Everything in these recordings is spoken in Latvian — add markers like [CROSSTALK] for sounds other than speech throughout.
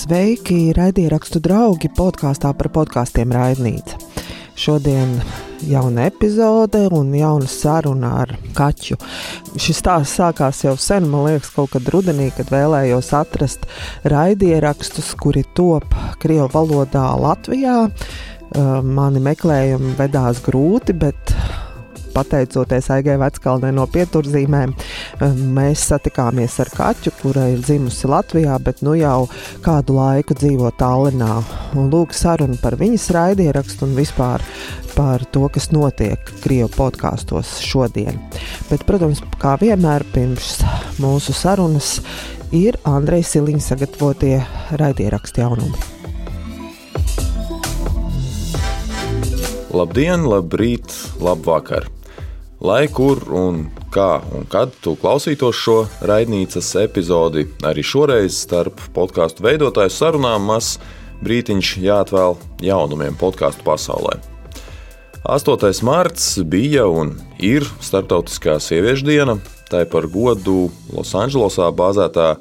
Sveiki, raidierakstu draugi podkāstā par podkāstiem Raidnīca. Šodien jauna epizode un jauna saruna ar kaķu. Šis stāsts sākās jau sen, man liekas, kaut kad rudenī, kad vēlējos atrast raidierakstus, kuri top Krievu valodā Latvijā. Mani meklējumi vedās grūti, bet pateicoties Aigai Veckalnē no pieturzīmēm, eh, mēs satikāmies ar kaķu, kura ir dzimusi Latvijā, bet nu jau kādu laiku dzīvo Tallinā. Un lūk, saruna par viņas raidierakstu un vispār par to, kas notiek Krievu podkāstos šodien. Bet, protams, kā vienmēr pirms mūsu sarunas ir Andrejs Siliņš sagatavotie raidierakstu jaunumi. Labdien, labrīt, labvakar! Lai kur un kā un kad tu klausītos šo raidnīcas epizodi, arī šoreiz starp podkāstu veidotāju sarunām maz brītiņš jāatvēl jaunumiem podkāstu pasaulē. 8. mārts bija un ir Startautiskā sieviešu diena, tai par godu Losandželosā bāzētā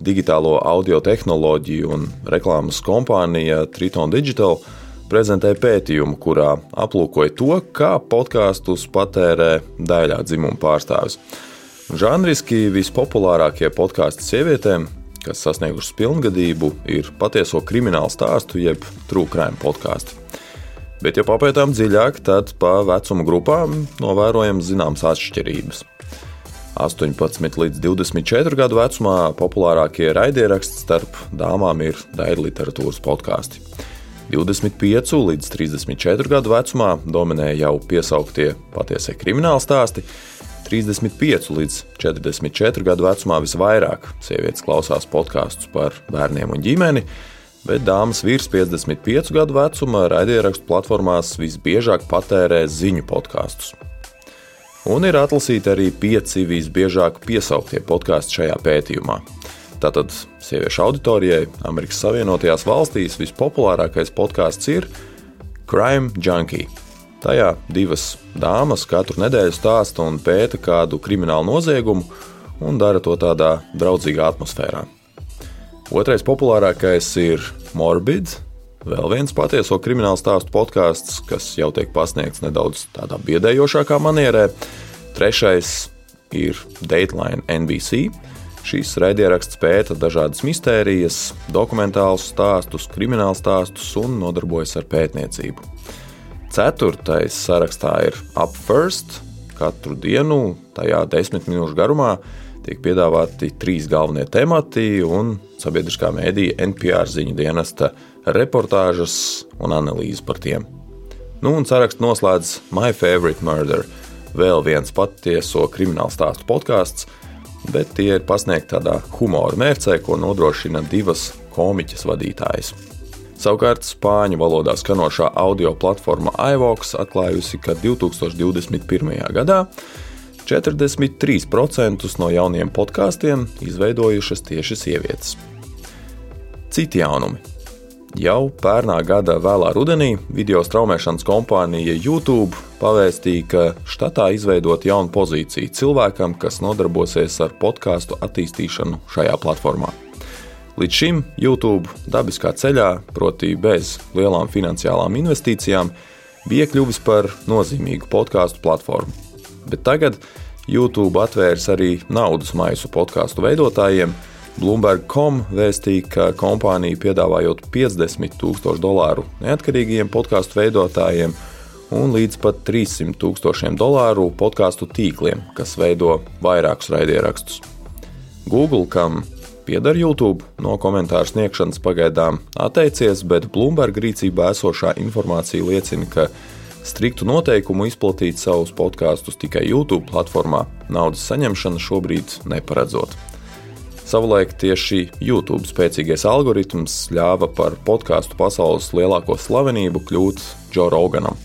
digitālo audio tehnoloģiju un reklāmas kompānija Triton Digital – prezentēja pētījumu, kurā aplūkoja to, kā podkāstus patērē daļā dzimuma pārstāvis. Žanriski vispopulārākie podkāstu sievietēm, kas sasniegušas pilngadību, ir patieso kriminālu stāstu jeb trūkrājuma podkāstu. Bet, ja papētām dziļāk, tad pa vecuma grupām novērojams zināmas atšķirības. 18 līdz 24 gadu vecumā populārākie raidieraksti starp dāmām ir daļa literatūras podkāsti. 25 līdz 34 gadu vecumā dominē jau piesauktie patiesie krimināla stāsti. 35 līdz 44 gadu vecumā visvairāk sievietes klausās podkāstus par bērniem un ģimeni, bet dāmas virs 55 gadu vecuma raidierakstu platformās visbiežāk patērē ziņu podkāstus. Un ir atlasīti arī pieci visbiežāk piesauktie podkāsti šajā pētījumā. Tātad sieviešu auditorijai Amerikas Savienotajās valstīs vispopulārākais podkāsts ir Crime Junkie. Tajā divas dāmas katru nedēļu stāsta un pēta kādu kriminālu noziegumu un dara to tādā draudzīgā atmosfērā. Otrais populārākais ir Morbid, vēl viens patieso kriminālu stāstu podkāsts, kas jau tiek pasniegts nedaudz tādā biedējošākā manierē. Trešais ir Dateline NBC, Šīs raidieraksts pēta dažādas mistērijas, dokumentālus stāstus, kriminālu stāstus un nodarbojas ar pētniecību. Ceturtais sarakstā ir Up First. Katru dienu, tajā desmit minūšu garumā, tiek piedāvāti trīs galvenie temati un sabiedriskā mēdīja NPR ziņu dienesta reportāžas un analīzes par tiem. Nu, un sarakstu noslēdz My Favorite Murder, vēl viens patieso kriminālu stāstu podkāsts, bet tie ir pasniegti tādā humora mērcē, ko nodrošina divas komiķas vadītājas. Savukārt spāņu valodā skanošā audio platforma iVox atklājusi, ka 2021. gadā 43% no jauniem podkāstiem izveidojušas tieši sievietes. Citi jaunumi Jau pērnā gada vēlā rudenī video straumēšanas kompānija YouTube pavēstīja, ka štatā izveidot jaunu pozīciju cilvēkam, kas nodarbosies ar podkāstu attīstīšanu šajā platformā. Līdz šim YouTube dabiskā ceļā, proti, bez lielām finansiālām investīcijām, bija kļuvis par nozīmīgu podkāstu platformu. Bet tagad YouTube atvērs arī naudas maisu podkāstu veidotājiem, Bloomberg.com vēstīja, ka kompānija piedāvājot 50 tūkstošu dolāru neatkarīgiem podkāstu veidotājiem un līdz pat 300 tūkstošiem dolāru podkāstu tīkliem, kas veido vairākus raidierakstus. Google, kam pieder YouTube, no komentāru sniegšanas pagaidām atteicies, bet Bloomberg rīcībā esošā informācija liecina, ka striktu noteikumu izplatīt savus podkāstus tikai YouTube platformā naudas saņemšana šobrīd neparedzot. Savulaik tieši YouTube spēcīgais algoritms ļāva par podkāstu pasaules lielāko slavenību kļūt Džo Roganam,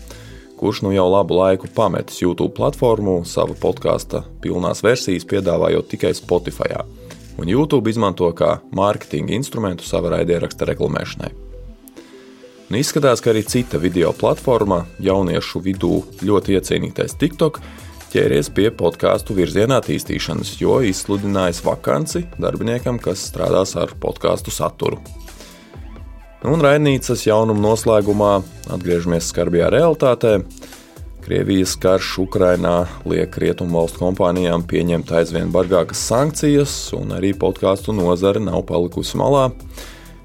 kurš nu jau labu laiku pametis YouTube platformu, savu podkāstu pilnās versijas piedāvājot tikai Spotify. Un YouTube izmanto kā mārketinga instrumentu sava raidieraksta reklamēšanai. Un izskatās, ka arī cita video platforma jauniešu vidū ļoti iecienītais TikTok ķēries pie podkāstu virziena attīstīšanas, jo izsludinājis vakanci darbiniekam, kas strādās ar podkāstu saturu. Un raidnīcas jaunuma noslēgumā atgriežamies skarbajā realitātē. Krievijas karš Ukrainā liek rietumu valstu kompānijām pieņemt aizvien bargākas sankcijas, un arī podkāstu nozare nav palikusi malā.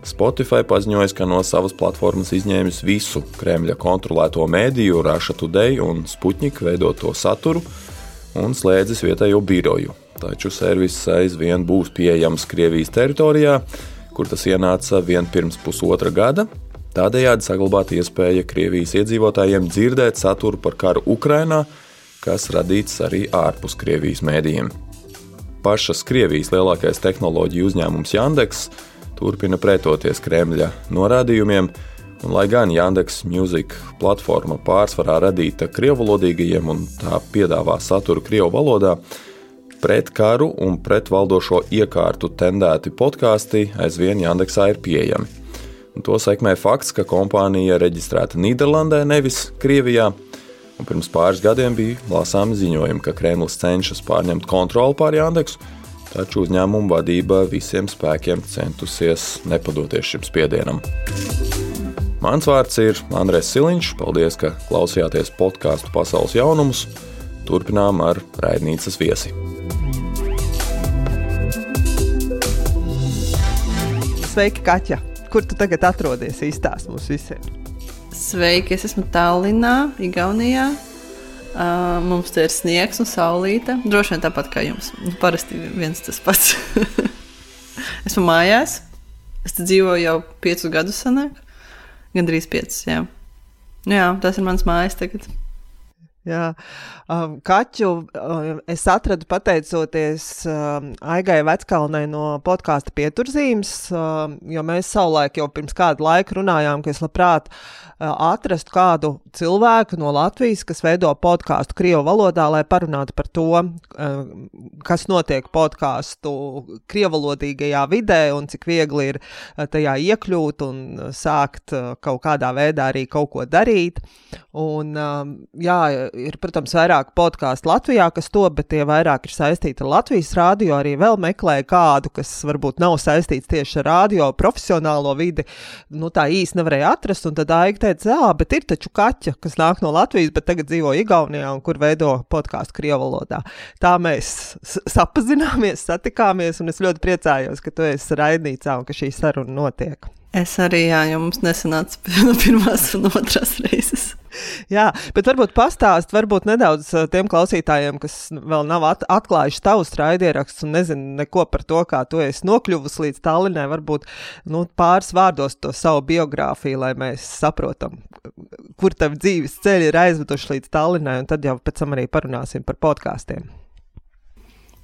Spotify paziņoja, ka no savas platformas izņēmis visu Kremļa kontrolēto mēdīju, Russia Today un Sputnik veidoto saturu un slēdzis vietējo biroju. Taču servis aizvien būs pieejams Krievijas teritorijā, kur tas ienāca vien pirms pusotra gada. Tādējādi saglabāta iespēja Krievijas iedzīvotājiem dzirdēt saturu par karu Ukrajinā, kas radīts arī ārpus Krievijas mēdījiem. Pašas Krievijas lielākais tehnoloģiju uzņēmums Jandeks turpina pretoties Kremļa norādījumiem, un lai gan Yandex Music platforma pārsvarā radīta krievvalodīgajiem un tā piedāvā saturu krievu valodā, pret karu un pret valdošo iekārtu tendēti podkāsti aizvien Yandexā ir pieejami. Un to sekmē fakts, ka kompānija reģistrēta Nīderlandē, nevis Krievijā. Un pirms pāris gadiem bija lasāmi ziņojumi, ka Kremlis cenšas pārņemt kontroli pār Yandexu, taču uzņēmuma vadība visiem spēkiem centusies nepadoties šim spiedienam. Mans vārds ir Andrēs Siliņš. Paldies, ka klausījāties podkāstu pasaules jaunumus. Turpinām ar raidnīcas viesi. Sveiki, Kaķa! Kur tu tagad atrodies? Izstāst mums visiem! Sveiki, es esmu Tallinā, Igaunijā. Uh, mums te ir sniegs un saulīte. Droši vien tāpat kā jums. Nu, parasti viens tas pats. [LAUGHS] esmu mājās. Es dzīvoju jau piecus gadus. Sanāk. Gan drīz piecus. Jā. jā, tas ir mans mājas tagad. Jā, um, kaķu um, es atradu pateicoties um, Aigai Veckalnai no podkāsta pieturzīmes, um, jo mēs savulaik jau pirms kādu laiku runājām, ka es labprāt uh, atrastu kādu cilvēku no Latvijas, kas veido podkāstu Krievu valodā, lai parunātu par to, uh, kas notiek podkāstu krievalodīgajā vidē un cik viegli ir uh, tajā iekļūt un sākt uh, kaut kādā veidā arī kaut ko darīt. Un, um, jā, ir, protams, vairāk podkāstu Latvijā, kas to, bet tie vairāk ir saistīti ar Latvijas rādio. Arī vēl meklēju kādu, kas varbūt nav saistīts tieši ar rādio profesionālo vidi. Nu, tā īsti nevarēja atrast. Un tad Aija teica, jā, bet ir taču kaķa, kas nāk no Latvijas, bet tagad dzīvo Igaunijā un kur veido podkāstu Krievu valodā. Tā mēs sapazināmies, satikāmies, un es ļoti priecājos, ka tu esi raidnīcā un ka šī saruna notiek. Es arī, jā, jo mums nesanāca [LAUGHS] no pirmās un otrās reizes. Jā, bet varbūt pastāst, varbūt nedaudz uh, tiem klausītājiem, kas vēl nav at atklājuši tavus raidierakstus un nezinu neko par to, kā tu esi nokļuvusi līdz Tallinai, varbūt nu, pāris vārdos to savu biogrāfiju, lai mēs saprotam, kur tavi dzīves ceļi ir aizveduši līdz Tallinai, un tad jau pēc tam arī parunāsim par podkāstiem.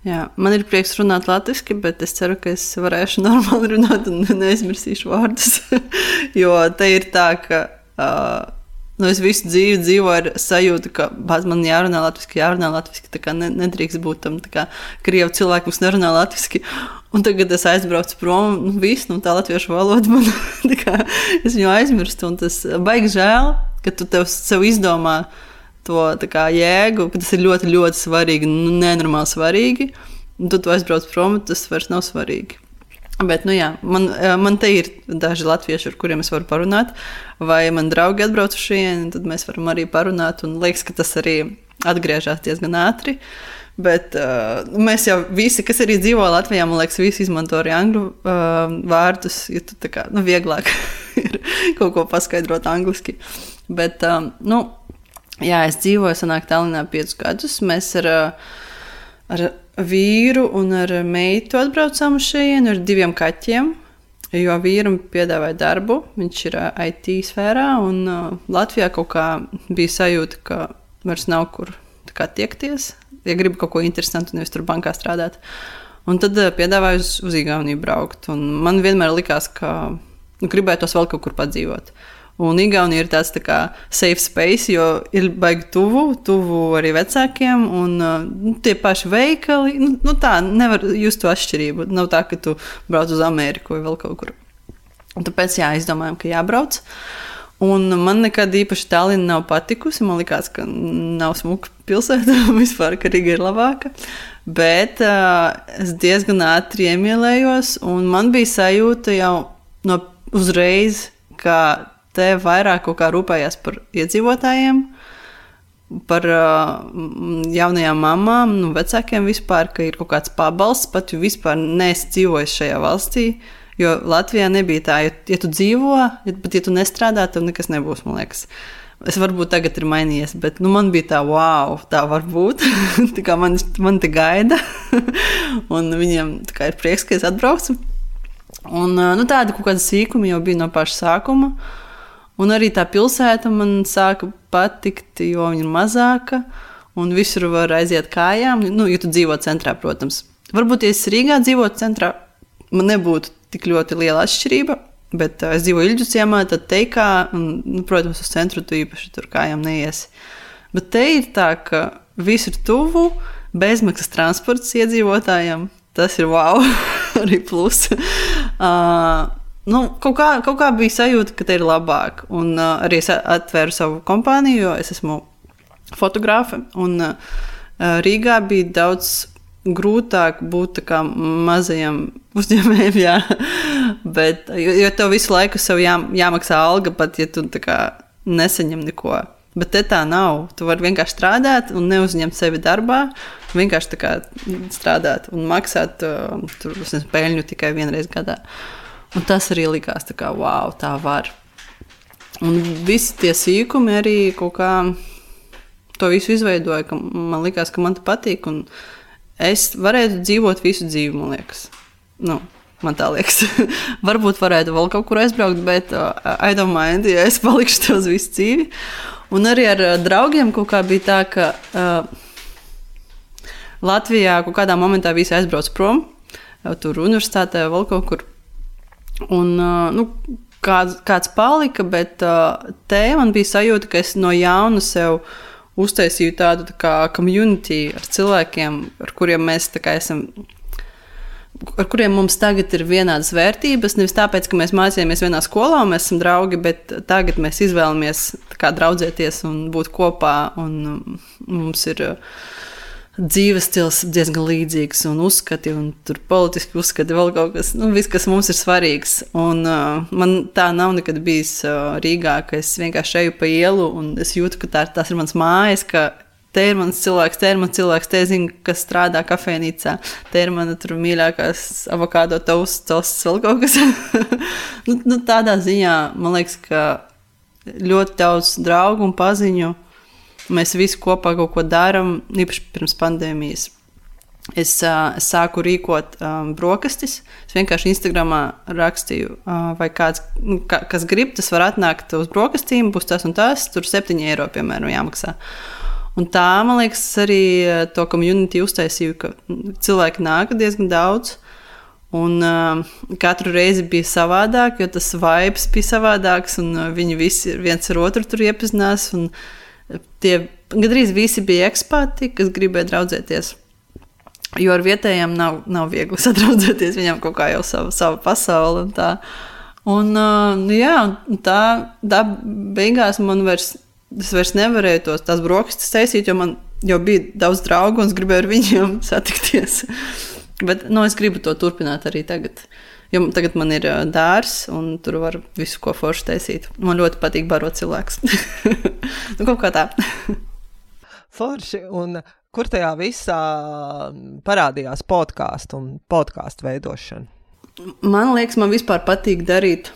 Jā, man ir prieks runāt latviešu, bet es ceru, ka es varēšu [LAUGHS] normāli runāt un neaizmirsīšu vārdus. [LAUGHS] jo te ir tā, ka uh, Nu, es visu dzīvi dzīvoju ar sajūtu, ka man jārunā latviešu, jārunā latviešu. Tā kā ne, nedrīkst būt tam, kā krievu cilvēku, kas nerunā latviešu. Un tagad es aizbraucu prom, nu, viss, nu, tā latviešu valoda man, [LAUGHS] kā, es viņu aizmirstu. Tas baigi žēl, ka tu tev, sev izdomā to kā, jēgu, ka tas ir ļoti, ļoti svarīgi, nu, nenormāli svarīgi. Un tad tu aizbrauc prom, tas vairs nav svarīgi. Bet, nu, jā, man, man te ir daži latvieši, ar kuriem es varu parunāt, vai man draugi atbrauc uz šejienu, tad mēs varam arī parunāt. Un liekas, ka tas arī atgriežas diezgan ātri. Bet uh, mēs jau visi, kas arī dzīvo Latvijā, man liekas, visi izmanto arī angļu uh, vārdus, jo tu tā kā nu, vieglāk [LAUGHS] ir kaut ko paskaidrot angliski. Bet, um, nu, jā, es dzīvoju, sanāk, Tallinā piecus gadus. Mēs ar, ar vīru un ar meitu atbraucām uz šejienu ar diviem kaķiem. Jo vīram piedāvāja darbu, viņš ir IT sfērā, un uh, Latvijā kaut kā bija sajūta, ka vairs nav kur tiekties. Ja gribi kaut ko interesantu, nevis tur bankā strādāt. Un tad uh, piedāvāja uz, uz Igauniju braukt. Un man vienmēr likās, ka nu, gribētos vēl kaut kur padzīvot. Uh, Un Igaunija ir tāds tā kā safe space, jo ir baigi tuvu, tuvu arī vecākiem, un nu, tie paši veikali. Nu, nu tā nevar just to atšķirību. Nav tā, ka tu brauc uz Ameriku vai vēl kaut kur. Un tāpēc jā, izdomājām, ka jābrauc. Un man nekad īpaši Tallinn nav patikusi. Man liekas, ka nav smuka pilsēta [LAUGHS] vispār, ka Riga ir labāka. Bet uh, es diezgan ātri iemīlējos, un man bija sajūta jau no uzreiz ka te vairāk kā rūpējās par iedzīvotājiem, par uh, jaunajām mamām, nu, vecākiem vispār, ka ir kaut kāds pabalsts, pat ja vispār neesi dzīvojis šajā valstī. Jo Latvijā nebija tā, ja, ja tu dzīvo, ja, pat ja tu nestrādā, tad nekas nebūs, man liekas. Es varbūt tagad ir mainījies, bet nu, man bija tā, wow, tā var būt. [LAUGHS] tā kā man, man te gaida, [LAUGHS] un viņiem kā, ir prieks, ka es atbraucu. Un, uh, nu, tāda kaut kāda sīkuma jau bija no paša sākuma. Uh, Un arī tā pilsēta man sāka patikt, jo viņa ir mazāka un visur var aiziet kājām. Nu, ja tu dzīvo centrā, protams. Varbūt, ja es Rīgā dzīvotu centrā, man nebūtu tik ļoti liela atšķirība. Bet uh, es dzīvoju Ilģu ciemā, tad teikā, un, nu, protams, uz centru tu īpaši tur kājām neiesi. Bet te ir tā, ka viss ir tuvu, bezmaksas transports iedzīvotājiem. Tas ir wow, [LAUGHS] arī plus. [LAUGHS] Uh, nu, kaut, kā, kaut kā bija sajūta, ka te ir labāk. Un uh, arī es atvēru savu kompāniju, jo es esmu fotografe. Un uh, Rīgā bija daudz grūtāk būt mazajam uzņēmējam, [LAUGHS] jā. Bet, jo, jo tev visu laiku jā, jāmaksā alga, pat ja tu kā, nesaņem neko. Bet te tā nav. Tu vari vienkārši strādāt un neuzņemt sevi darbā. Vienkārši strādāt un maksāt uh, tur, nezinu, peļņu tikai vienreiz gadā. Uh, Un tas arī likās, tā kā, wow, tā var. Un visi tie sīkumi arī kaut kā to visu izveidoja, ka man liekas, ka man tas patīk. Es varētu dzīvot visu dzīvi, man liekas. Nu, Man tā liekas, [LAUGHS] varbūt varētu vēl kaut kur aizbraukt, bet uh, I don't mind, ja es [LAUGHS] palikšu te uz visu dzīvi. Un arī ar uh, draugiem kaut kā bija tā, ka uh, Latvijā kaut kādā momentā visi aizbrauc prom, tur universitātē, vēl kaut kur. Un, nu, kāds, kāds palika, bet te man bija sajūta, ka es no jauna sev uztaisīju tādu tā kā community ar cilvēkiem, ar kuriem mēs esam. Ar kuriem mums tagad ir vienādas vērtības. Nevis tāpēc, ka mēs mācījāmies vienā skolā, mēs esam draugi, bet tagad mēs izvēlamies draudzēties un būt kopā. Un mums ir uh, dzīves stils diezgan līdzīgs, un uzskati, un tur politiski uzskati, vēl kaut kas, nu, viss, kas mums ir svarīgs. Un, uh, man tā nav nekad bijis uh, Rīgā, ka es vienkārši eju pa ielu, un es jūtu, ka tā, tās ir mans mājas. Te ir mans cilvēks, te ir mans cilvēks, te zinu, kas strādā kafejnīcā. Te ir mana mīļākā avokado tosts, tosts, vēl kaut kas. [LAUGHS] nu, nu, tādā ziņā man liekas, ka ļoti daudz draugu un paziņu Mēs visi kopā kaut ko darām, īpaši pirms pandēmijas. Es, uh, sāku rīkot um, brokastis. Es vienkārši Instagramā rakstīju, uh, vai kāds, nu, ka, kas grib, tas var atnākt uz brokastīm, būs tas un tas, tur 7 eiro, piemēram, jāmaksā. Un tā, man liekas, arī to komunitī uztaisīju, ka cilvēki nāk diezgan daudz. Un uh, katru reizi bija savādāk, jo tas vibes bija savādāks, un uh, viņi visi viens ar otru tur iepazinās. Un, uh, tie gandrīz visi bija ekspāti, kas gribēja draudzēties. Jo ar vietējiem nav, nav viegli [LAUGHS] sadraudzēties. Viņam kaut kā jau sava, sava pasaule. Un tā, un, uh, jā, tā, tā beigās man vairs, vairs nevarēju tos tās brokastis taisīt, jo man jau bija daudz draugu un es gribēju ar viņiem [LAUGHS] satikties. Bet nu, es gribu to turpināt arī tagad. Jo tagad man ir dārzs, un tur var visu ko forši taisīt. Man ļoti patīk barot cilvēkus. [LAUGHS] nu, kaut kā tā. forši. Un kur tajā visā parādījās podkāstu un podkāstu veidošana? Man liekas, man vispār patīk darīt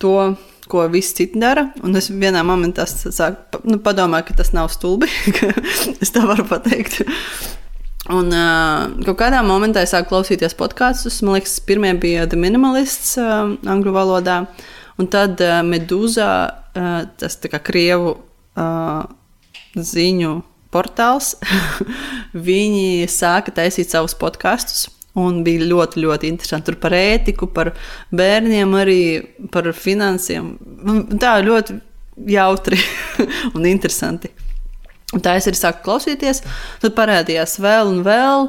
to, ko visi citi dara. Un es vienā momentā sāku nu, padomāt, ka tas nav stulbi. [LAUGHS] es tā varu pateikt. Un uh, kaut kādā momentā es sāku klausīties podkāstus. Man liekas, pirmie bija The Minimalists uh, angļu valodā, un tad uh, Medūza, uh, tas kā krievu uh, ziņu portāls. [LAUGHS] Viņi sāka taisīt savus podkāstus. Un bija ļoti, ļoti interesanti. Tur par ētiku, par bērniem, arī par finansiem. Tā ļoti jautri [LAUGHS] un interesanti. Tā es arī sāku klausīties, tad parādījās vēl un vēl.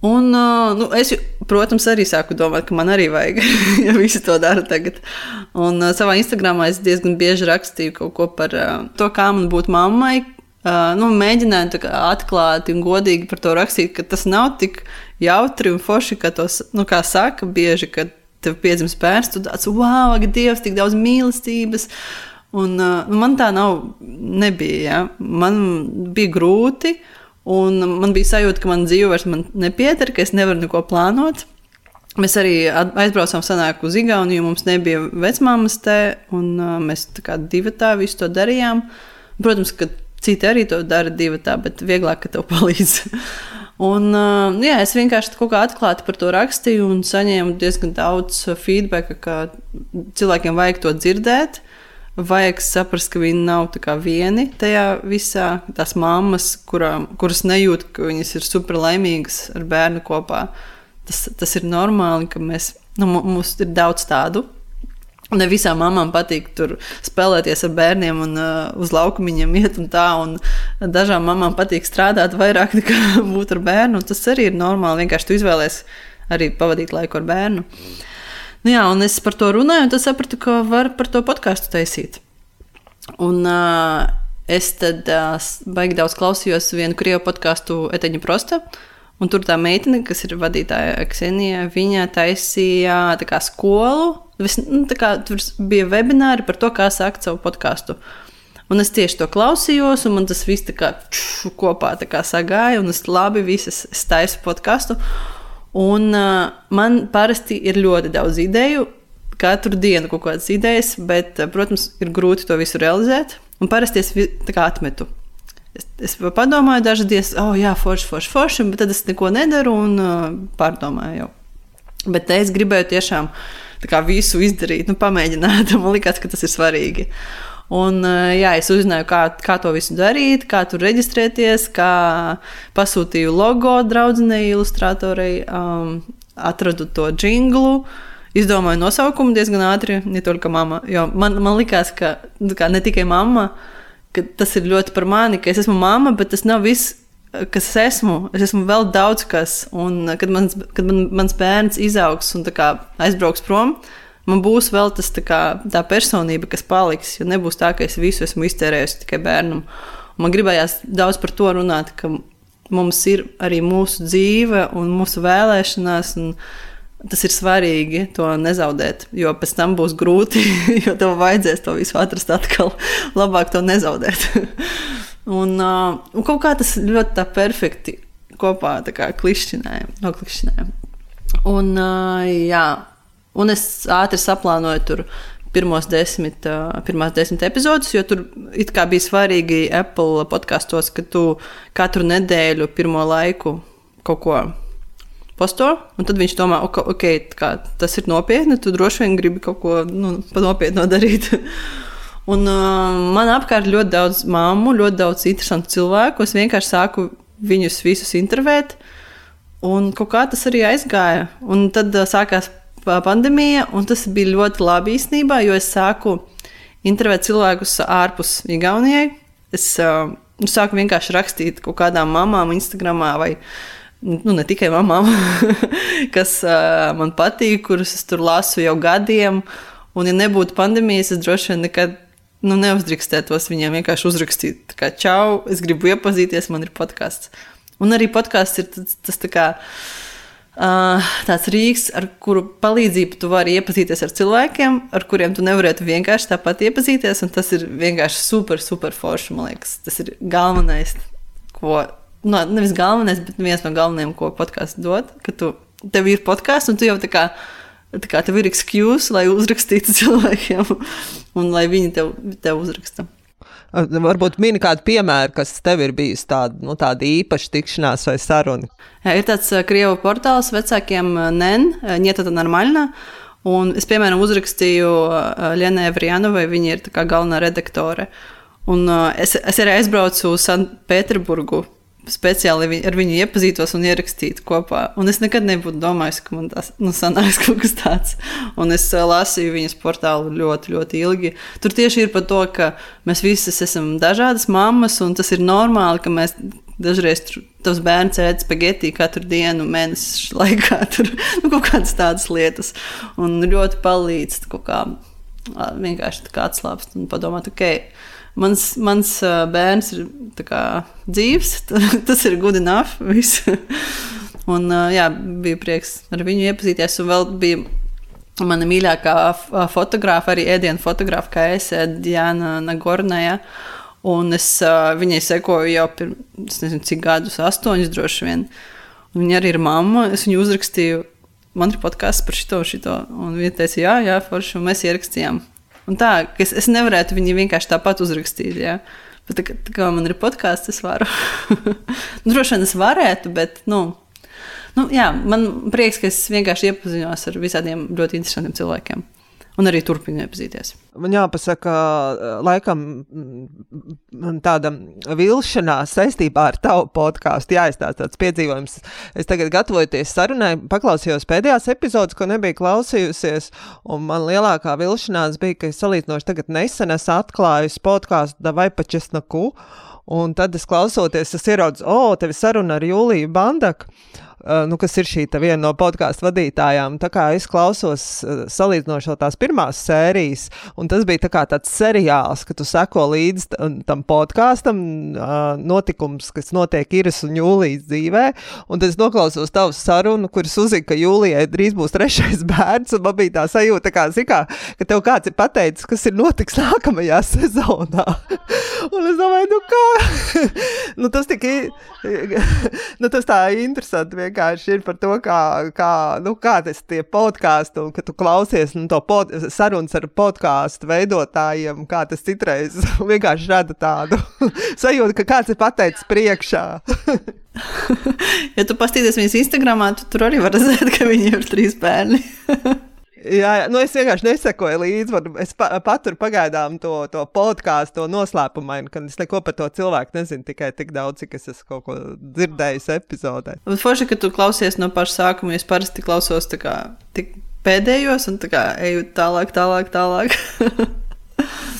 Un, uh, nu, es, protams, arī sāku domāt, ka man arī vajag, [LAUGHS] ja visi to dara tagad. Un uh, savā Instagramā es diezgan bieži rakstīju kaut ko par uh, to, kā man būt mammai. Uh, nu, mēģināju atklāti un godīgi par to rakstīt, ka tas nav tik jautri un forši, ka tos, nu, kā saka, bieži, ka tev piedzimst bērns, tu tāds, wow, ak, Dievs, tik daudz mīlestības. Un, uh, man tā nav, nebija. Ja? Man bija grūti, un man bija sajūta, ka man dzīve vairs nepieder, ka es nevaru neko plānot. Mēs arī aizbraucām senāk uz Igauniju, mums nebija vecmāmas te, un uh, mēs tā kā divi tā visu to darījām. Protams, ka citi arī to dara divi tā, bet vieglāk, ka tev [LAUGHS] palīdz. Un, uh, jā, es vienkārši kaut kā atklāti par to rakstīju un saņēmu diezgan daudz feedback, ka cilvēkiem vajag to dzirdēt. Vajag saprast, ka viņi nav vieni tajā visā. Tās mammas, kurām, kuras nejūt, ka viņas ir super laimīgas ar bērnu kopā. Tas, tas ir normāli, ka mēs, nu, mums ir daudz tādu Ne visām mamām patīk tur spēlēties ar bērniem un uh, uz laukumiņiem iet un tā. Un dažām mamām patīk strādāt vairāk nekā [LAUGHS] būt ar bērnu. Tas arī ir normāli. Vienkārši tu izvēlēsies arī pavadīt laiku ar bērnu. Nu, jā, un es par to runāju, un tad sapratu, ka var par to podkāstu taisīt. Un uh, es tad uh, baigi daudz klausījos vienu krievu podkāstu Eteņa Prosta. Un tur tā meitene, kas ir vadītāja Ksenija, viņa taisīja kā, skolu. Vis, nu, kā, tur bija webināri par to, kā sākt savu podkāstu. Un es tieši to klausījos, un man tas viss kā ču, kopā kā sagāja, un es labi visas taisu podkāstu. Un uh, man parasti ir ļoti daudz ideju, katru dienu kaut kādas idejas, bet, protams, ir grūti to visu realizēt. Un parasti es atmetu. Es, es padomāju, dažas dienas, oh, jā, forši, forši, forši, bet tad es neko nedaru un uh, pārdomāju. Jau. Bet es gribēju tiešām visu izdarīt, nu, pamēģināt. Man liekas, ka tas ir svarīgi. Un, uh, jā, es uzzināju, kā, kā to visu darīt, kā tur reģistrēties, kā pasūtīju logo draudzenei, ilustratorei, um, atradu to jinglu. Izdomāju nosaukumu diezgan ātri, ne tikai mamma. Man, man liekas, ka nu, kā, ne tikai mamma, ka tas ir ļoti par mani, ka es esmu mamma, bet tas nav viss, kas es esmu. Es esmu vēl daudz kas, un kad mans, kad man, mans bērns izaugs un kā, aizbrauks prom, man būs vēl tas, tā, kā, tā personība, kas paliks. Jo nebūs tā, ka es visu esmu iztērējusi tikai bērnam. Un man gribējās daudz par to runāt, ka mums ir arī mūsu dzīve un mūsu vēlēšanās. Un, Tas ir svarīgi to nezaudēt, jo pēc tam būs grūti, [LAUGHS] jo tev vajadzēs to visu atrast atkal. [LAUGHS] Labāk to nezaudēt. [LAUGHS] un, uh, un kaut kā tas ļoti perfekti kopā klišķināja, noklišķināja. Un, uh, jā, un es ātri saplānoju tur pirmos desmit, pirmās desmit epizodus, jo tur bija svarīgi Apple podkastos, ka tu katru nedēļu pirmo laiku kaut ko posto, tad viņš domā, ok, okay kā, tas ir nopietni, tu droši vien gribi kaut ko nu, nopietnu darīt. [LAUGHS] un uh, man apkārt ļoti daudz māmu, ļoti daudz interesantu cilvēku. Es vienkārši sāku viņus visus intervēt, un kaut kā tas arī aizgāja. Un tad uh, sākās pandēmija, un tas bija ļoti labi īstenībā, jo es sāku intervēt cilvēkus ārpus Igaunijai. Es uh, sāku vienkārši rakstīt kaut kādām mamām Instagram vai nu, ne tikai mamām, [LAUGHS] kas uh, man patīk, kuras es tur lasu jau gadiem. Un, ja nebūtu pandēmijas, es droši vien nekad nu, neuzdrīkstētos viņiem vienkārši uzrakstīt, kā čau, es gribu iepazīties, man ir podkāsts. Un arī podkāsts ir tas, tas tā kā. Uh, tāds rīks, ar kuru palīdzību tu vari iepazīties ar cilvēkiem, ar kuriem tu nevarētu vienkārši tāpat iepazīties. Tas ir vienkārši super, super forši. Man liekas, tas ir galvenais, ko no, nevis galvenais, bet viens no galvenajiem, ko podkāsts dod, ka tu, tev ir podkāsts un tu jau tā kā. Tā kā tev ir excuse, lai uzrakstītu [LAUGHS] cilvēkiem, un lai viņi tev, tev uzraksta. Varbūt mini kādu piemēru, kas tev ir bijis tāda, nu, tāda īpaša tikšanās vai saruna. Jā, ir tāds krievu portāls vecākiem NEN, Nieta Normalna. Un es, piemēram, uzrakstīju Lienai Vrijanovai, viņa ir galvenā redaktore. Un es, es arī aizbraucu uz Sanktpēterburgu speciāli ar viņu iepazītos un ierakstītu kopā. Un es nekad nebūtu domājis, ka man tas nu, sanāks [LAUGHS] kaut kas tāds. Un es uh, lasīju viņas portālu ļoti, ļoti ilgi. Tur tieši ir par to, ka mēs visas esam dažādas mammas, un tas ir normāli, ka mēs dažreiz tavs bērns ēd spagetī katru dienu, mēneša laikā. [LAUGHS] Tur nu, kaut kādas tādas lietas. Un ļoti palīdz kaut kā vienkārši atslābst un padomāt, ok Mans, mans bērns ir kā, dzīves, [LAUGHS] tas ir good enough. [LAUGHS] un, jā, bija prieks ar viņu iepazīties. Un vēl bija mana mīļākā fotogrāfa, arī ēdienu fotogrāfa, kā es, Diana Nagornaja. Un es viņai sekoju jau pirms, nezinu, cik gadus, astoņus droši vien. Un viņa arī ir mamma. Es viņu uzrakstīju, man ir podkāsts par šito, šito. Un viņa teica, jā, jā, forši, un mēs ierakstījām. Un tā, ka es, es nevarētu viņu vienkārši tāpat uzrakstīt. Jā. Bet tā, tā kā man ir podkāsts, es varu. [LAUGHS] droši vien es varētu, bet, nu, Nu, jā, man prieks, ka es vienkārši iepazinos ar visādiem ļoti interesantiem cilvēkiem. Un arī turpinu iepazīties. Man jāpasaka, laikam, tāda vilšanās saistībā ar tavu podkāstu. Jā, es tāds, piedzīvojums. Es tagad gatavojoties sarunai, paklausījos pēdējās epizodes, ko nebiju klausījusies. Un man lielākā vilšanās bija, ka es salīdzinoši tagad nesen esmu atklājusi podkāstu Vai pa Česnaku. Un tad es klausoties, es ieraudzīju, o, oh, tev ir saruna ar Jūliju Bandaku. Uh, nu, kas ir šī viena no podkāstu vadītājām. Tā kā es klausos uh, salīdzinoši tās pirmās sērijas, un tas bija tā tāds seriāls, ka tu seko līdzi tam podkāstam, notikums, kas notiek Iris un Jūlijas dzīvē. Un tad es noklausos tavu sarunu, kuras uzzina, ka Jūlijai drīz būs trešais [LAUGHS] bērns, un man bija tā sajūta, kā, zikā, ka tev kāds ir pateicis, kas ir notiks nākamajā [LAUGHS] sezonā. un es domāju, nu kā? [LAUGHS] nu, tas tik, nu, tas tā interesanti vienkārši ir par to, kā, kā, nu, kā tas tie podkāstu, ka tu klausies nu, to pod, sarunas ar podkāstu veidotājiem, kā tas citreiz [LAUGHS] vienkārši rada tādu [LAUGHS] sajūtu, ka kāds ir pateicis priekšā. [LAUGHS] ja tu paskatīsies viņas Instagramā, tu tur arī var redzēt, ka viņi ir trīs bērni. Jā, jā, nu es vienkārši nesekoju līdzi. Es pa, paturu pagaidām to, to podkāstu, to noslēpumainu, ka es neko par to cilvēku nezinu, tikai tik daudz, cik es esmu kaut ko dzirdējis epizodē. Bet forši, ka tu klausies no paša sākuma, es parasti klausos kā, tik pēdējos un tā kā eju tālāk, tālāk, tālāk. [LAUGHS]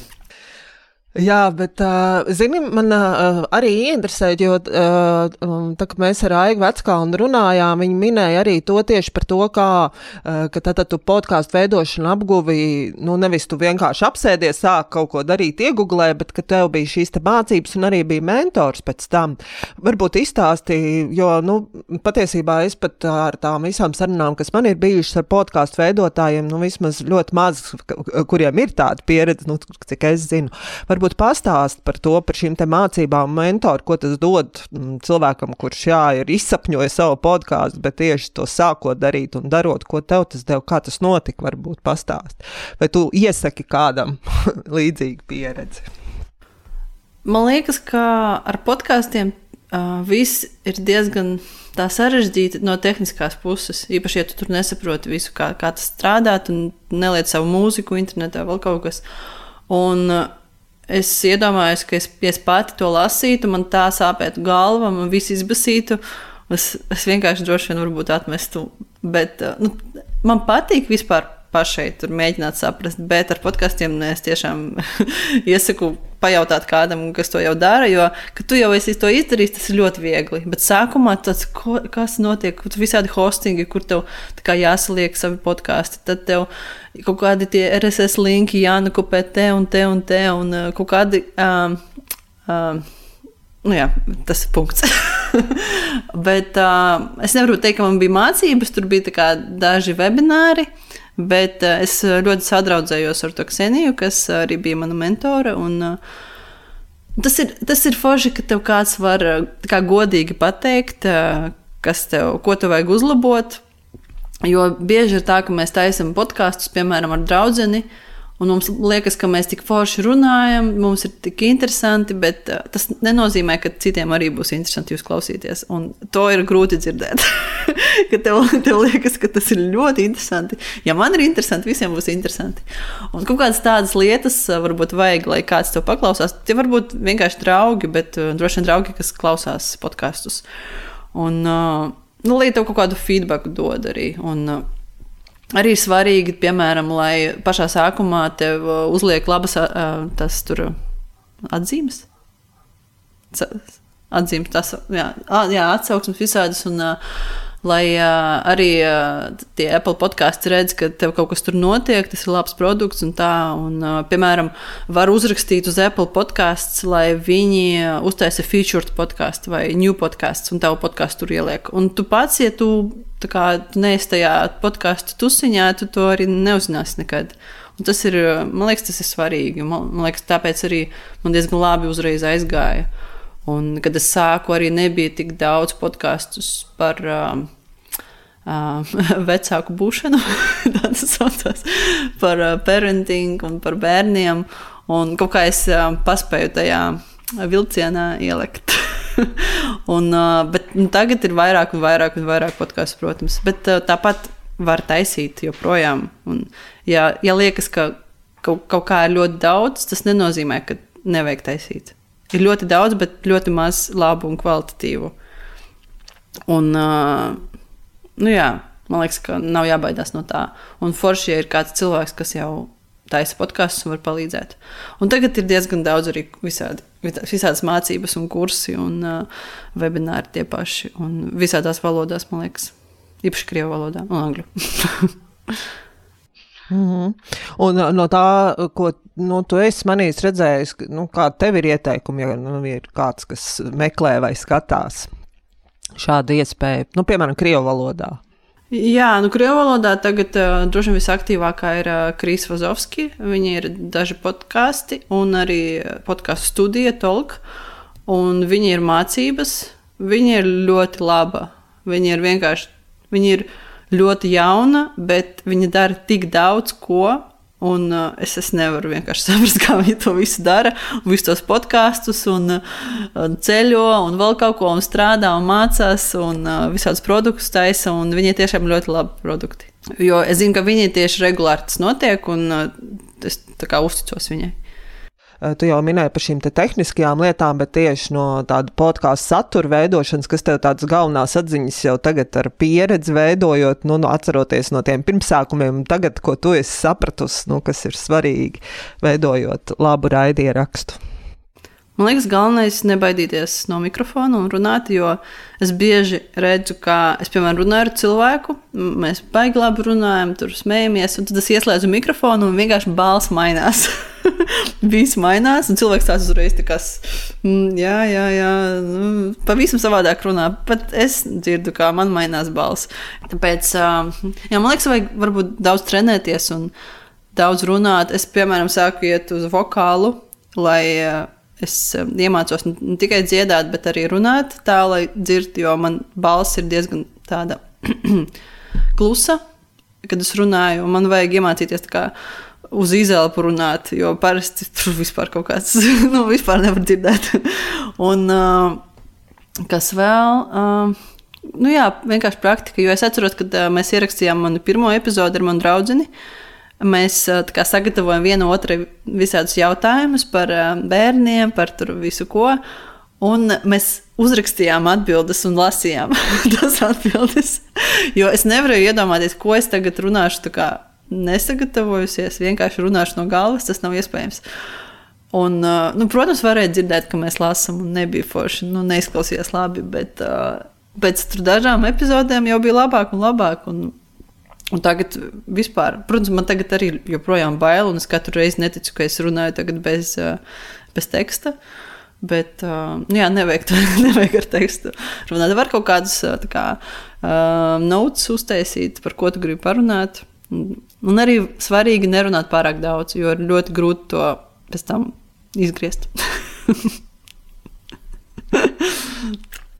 Jā, bet, uh, zini, man uh, arī interesē, jo uh, tā, mēs ar Aigu Veckalnu runājām, viņi minēja arī to tieši par to, kā, uh, ka tad tu podkāstu veidošanu apguvi, nu, nevis tu vienkārši apsēdies, sāk kaut ko darīt iegooglē, bet ka tev bija šīs te mācības un arī bija mentors pēc tam. Varbūt izstāstīja, jo, nu, patiesībā es pat ar tām visām sarunām, kas man ir bijušas ar podkāstu veidotājiem, nu, vismaz ļoti maz, kuriem ir tāda pieredze, nu, cik es zinu. Var varbūt pastāst par to, par šīm mācībām, mentoru, ko tas dod mm, cilvēkam, kurš jā, ir izsapņojis savu podkāstu, bet tieši to sākot darīt un darot, ko tev tas deva, kā tas notika, varbūt pastāst. Vai tu iesaki kādam [LAUGHS] līdzīgu pieredzi? Man liekas, ka ar podkāstiem uh, viss ir diezgan sarežģīti no tehniskās puses. Īpaši, ja tu tur nesaproti visu, kā, kā tas strādāt, un neliec savu mūziku internetā, vēl kaut kas. Un, uh, Es iedomājos, ka es, ja es pati to lasītu, man tā sāpētu galva, man viss izbasītu. Es, es vienkārši droši vien varbūt atmestu. Bet uh, nu, man patīk vispār pašai tur mēģināt saprast, bet ar podkāstiem es tiešām [LAUGHS] iesaku pajautāt kādam, kas to jau dara, jo, kad tu jau esi to izdarījis, tas ir ļoti viegli. Bet sākumā tas, kas notiek, kur visādi hostingi, kur tev jāsaliek savi podkāsti, tad tev kaut kādi tie RSS linki jānokopē te un te un te un uh, kaut kādi. Um, um, Nu jā, tas ir punkts. [LAUGHS] Bet uh, es nevaru teikt, ka man bija mācības, tur bija daži webināri. Uh, Bet uh, es ļoti sadraudzējos ar to Kseniju, kas arī bija mana mentore. Un, uh, tas, ir, tas ir forši, ka tev kāds var kā godīgi pateikt, uh, kas tev, ko tev vajag uzlabot. Jo bieži ir tā, ka mēs taisām podkāstus, piemēram, ar draugu. Un mums liekas, ka mēs tik forši runājam, mums ir tik interesanti, bet uh, tas nenozīmē, ka citiem arī būs interesanti jūs klausīties. Un to ir grūti dzirdēt. [LAUGHS] ka tev, tev liekas, ka tas ir ļoti interesanti. Ja man ir interesanti, visiem būs interesanti. Un kaut kādas tādas lietas uh, varbūt vajag, lai kāds to paklausās. Tie var būt vienkārši draugi, bet uh, droši vien draugi, kas klausās podkastus. Un, uh, nu, lai tev kaut kādu feedback dod arī. Un, uh, Arī svarīgi, piemēram, lai pašā sākumā tev uh, uzliek labas uh, tas tur atzīmes. Atzīmes, tas, jā, jā atsauksmes visādas. Un, uh, lai uh, arī uh, tie Apple podkāsti redz, ka tev kaut kas tur notiek, tas ir labs produkts un tā. Un, uh, piemēram, var uzrakstīt uz Apple podkāstu, lai viņi uztaisa featured podkāstu vai new podkāstu un tavu podkāstu tur ieliek. Un tu pats, ja tu, kā, tu neesi tajā podkāstu tusiņā, tu to arī neuzzināsi nekad. Un tas ir, man liekas, tas ir svarīgi. Man, man liekas, tāpēc arī man diezgan labi uzreiz aizgāja. Un, kad es sāku, arī nebija tik daudz podkāstu par uh, uh, [LAUGHS] vecāku būšanu, [LAUGHS] tādas saucās, par uh, parenting un par bērniem. Un kaut kā es uh, paspēju tajā vilcienā ielikt. [LAUGHS] un, uh, bet nu, tagad ir vairāk un vairāk un vairāk podkāstu, protams. Bet uh, tāpat var taisīt joprojām. Un, ja, ja liekas, ka kaut, kaut kā ir ļoti daudz, tas nenozīmē, ka nevajag taisīt. Ir ļoti daudz, bet ļoti maz labu un kvalitatīvu. Un, nu jā, man liekas, ka nav jābaidās no tā. Un forši, ja ir kāds cilvēks, kas jau taisa podkāstus un var palīdzēt. Un tagad ir diezgan daudz arī visādi, visādas mācības un kursi un uh, webināri tie paši. Un visādās valodās, man liekas. Īpaši krievu valodā un angļu. [LAUGHS] mm -hmm. Un no tā, ko nu, tu esi manījis, redzējis, nu, kāda tev ir ieteikumi, ja nu, ir kāds, kas meklē vai skatās šādu iespēju, nu, piemēram, krievu valodā. Jā, nu, krievu valodā tagad uh, droši vien visaktīvākā ir uh, Krīs Vazovski. Viņa ir daži podkāsti un arī podkāstu studija Tolk. Un viņa ir mācības. Viņa ir ļoti laba. Viņa ir vienkārši Viņa ir ļoti jauna, bet viņa dara tik daudz ko. Un uh, es, es nevaru vienkārši [LAUGHS] saprast, kā viņi to visu dara. Visus tos podkāstus, un, uh, ceļo, un vēl kaut ko, un strādā, un mācās, un uh, visādus produktus taisa. Viņi ir tiešām ļoti labi produkti. Jo es zinu, ka viņi tieši regulāri tas notiek, un uh, es uzticos viņai. Eh, tu jau minēji par šīm te tehniskajām lietām, bet tieši no tāda podkāstu satura veidošanas, kas tev tādas galvenās atziņas jau tagad ar pieredzi veidojot, nu, nu atceroties no tiem pirmsākumiem, tagad, ko tu esi sapratusi, nu, kas ir svarīgi veidojot labu raidierakstu. Man liekas, galvenais ir nebaidīties no mikrofona un runāt, jo es bieži redzu, kā es, piemēram, runāju ar cilvēku, mēs baigi labi runājam, tur smējamies, un tad es ieslēdzu mikrofonu un vienkārši balss mainās. [LAUGHS] Viss mainās, un cilvēks tās uzreiz tā kā, mm, jā, jā, jā, nu, pavisam savādāk runā. Pat es dzirdu, kā man mainās balss. Tāpēc, jā, man liekas, vajag varbūt daudz trenēties un daudz runāt. Es, piemēram, sāku iet uz vokālu, lai es um, iemācos ne tikai dziedāt, bet arī runāt tā, lai dzirdētu, jo man balss ir diezgan tāda [CLEARS THROAT] klusa, kad es runāju. Man vajag iemācīties uz izelpu runāt, jo parasti tur vispār kaut kāds, [LAUGHS] nu, vispār nevar dzirdēt. [LAUGHS] Un uh, kas vēl? Uh, Nu jā, vienkārši praktika. Jo es atceros, kad uh, mēs ierakstījām manu pirmo epizodi ar manu draugu. Mēs kā, sagatavojam vienu otru visādus jautājumus par bērniem, par visu ko. Un mēs uzrakstījām atbildes un lasījām [LAUGHS] tās atbildes. Jo es nevarēju iedomāties, ko es tagad runāšu. Nesagatavojusies, vienkārši runāšu no galvas, tas nav iespējams. Un, nu, protams, varēja dzirdēt, ka mēs lasām, un nebija forši. Nu, neizklausījās labi, bet uh, pēc dažām epizodēm jau bija labāk un labāk. Un Un tagad vispār, protams, man tagad arī joprojām bail, un es katru reizi neticu, ka es runāju bez, eh, bez teksta. Bet, uh, jā, nevajag, tā, [LAUGHS] nevajag ar tekstu runāt. Var kaut kādus eh, kā, notes uztaisīt, par ko tu gribi parunāt. Un, un arī svarīgi nerunāt pārāk daudz, jo ir ļoti grūti to pēc tam izgriezt. [LAUGHS]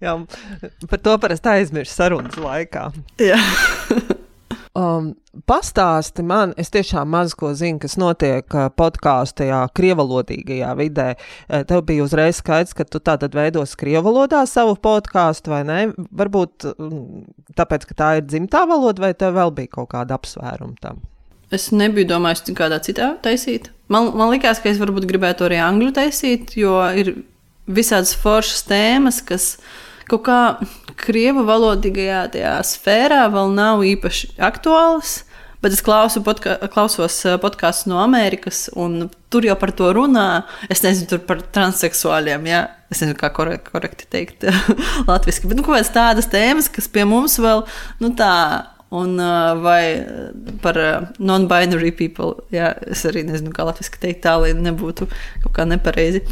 jā, par to parasti aizmirst sarunas laikā. Jā. [LAUGHS] Um, pastāsti man, es tiešām maz ko zinu, kas notiek uh, podkāstu tajā krievalodīgajā vidē. Uh, tev bija uzreiz skaidrs, ka tu tātad veidos krievalodā savu podkāstu, vai ne? Varbūt um, tāpēc, ka tā ir dzimtā valoda, vai tev vēl bija kaut kāda apsvēruma tam? Es nebiju domājis, kādā citā taisīt. Man, man liekas, ka es varbūt gribētu arī angļu taisīt, jo ir visādas foršas tēmas, kas kaut kā krievu valodīgajā tajā sfērā vēl nav īpaši aktuāls. Bet es klausu podka klausos podkāstus no Amerikas, un tur jau par to runā. Es nezinu, tur par transseksuāļiem. Ja? Es nezinu, kā korek korekti teikt [LAUGHS] latviešu. Bet nu, kaut kādas tādas tēmas, kas pie mums vēl nu, tā. Un, vai par non-binary people. Jā, es arī nezinu, kā latviešu teikt, tā lai nebūtu kaut kā nepareizi.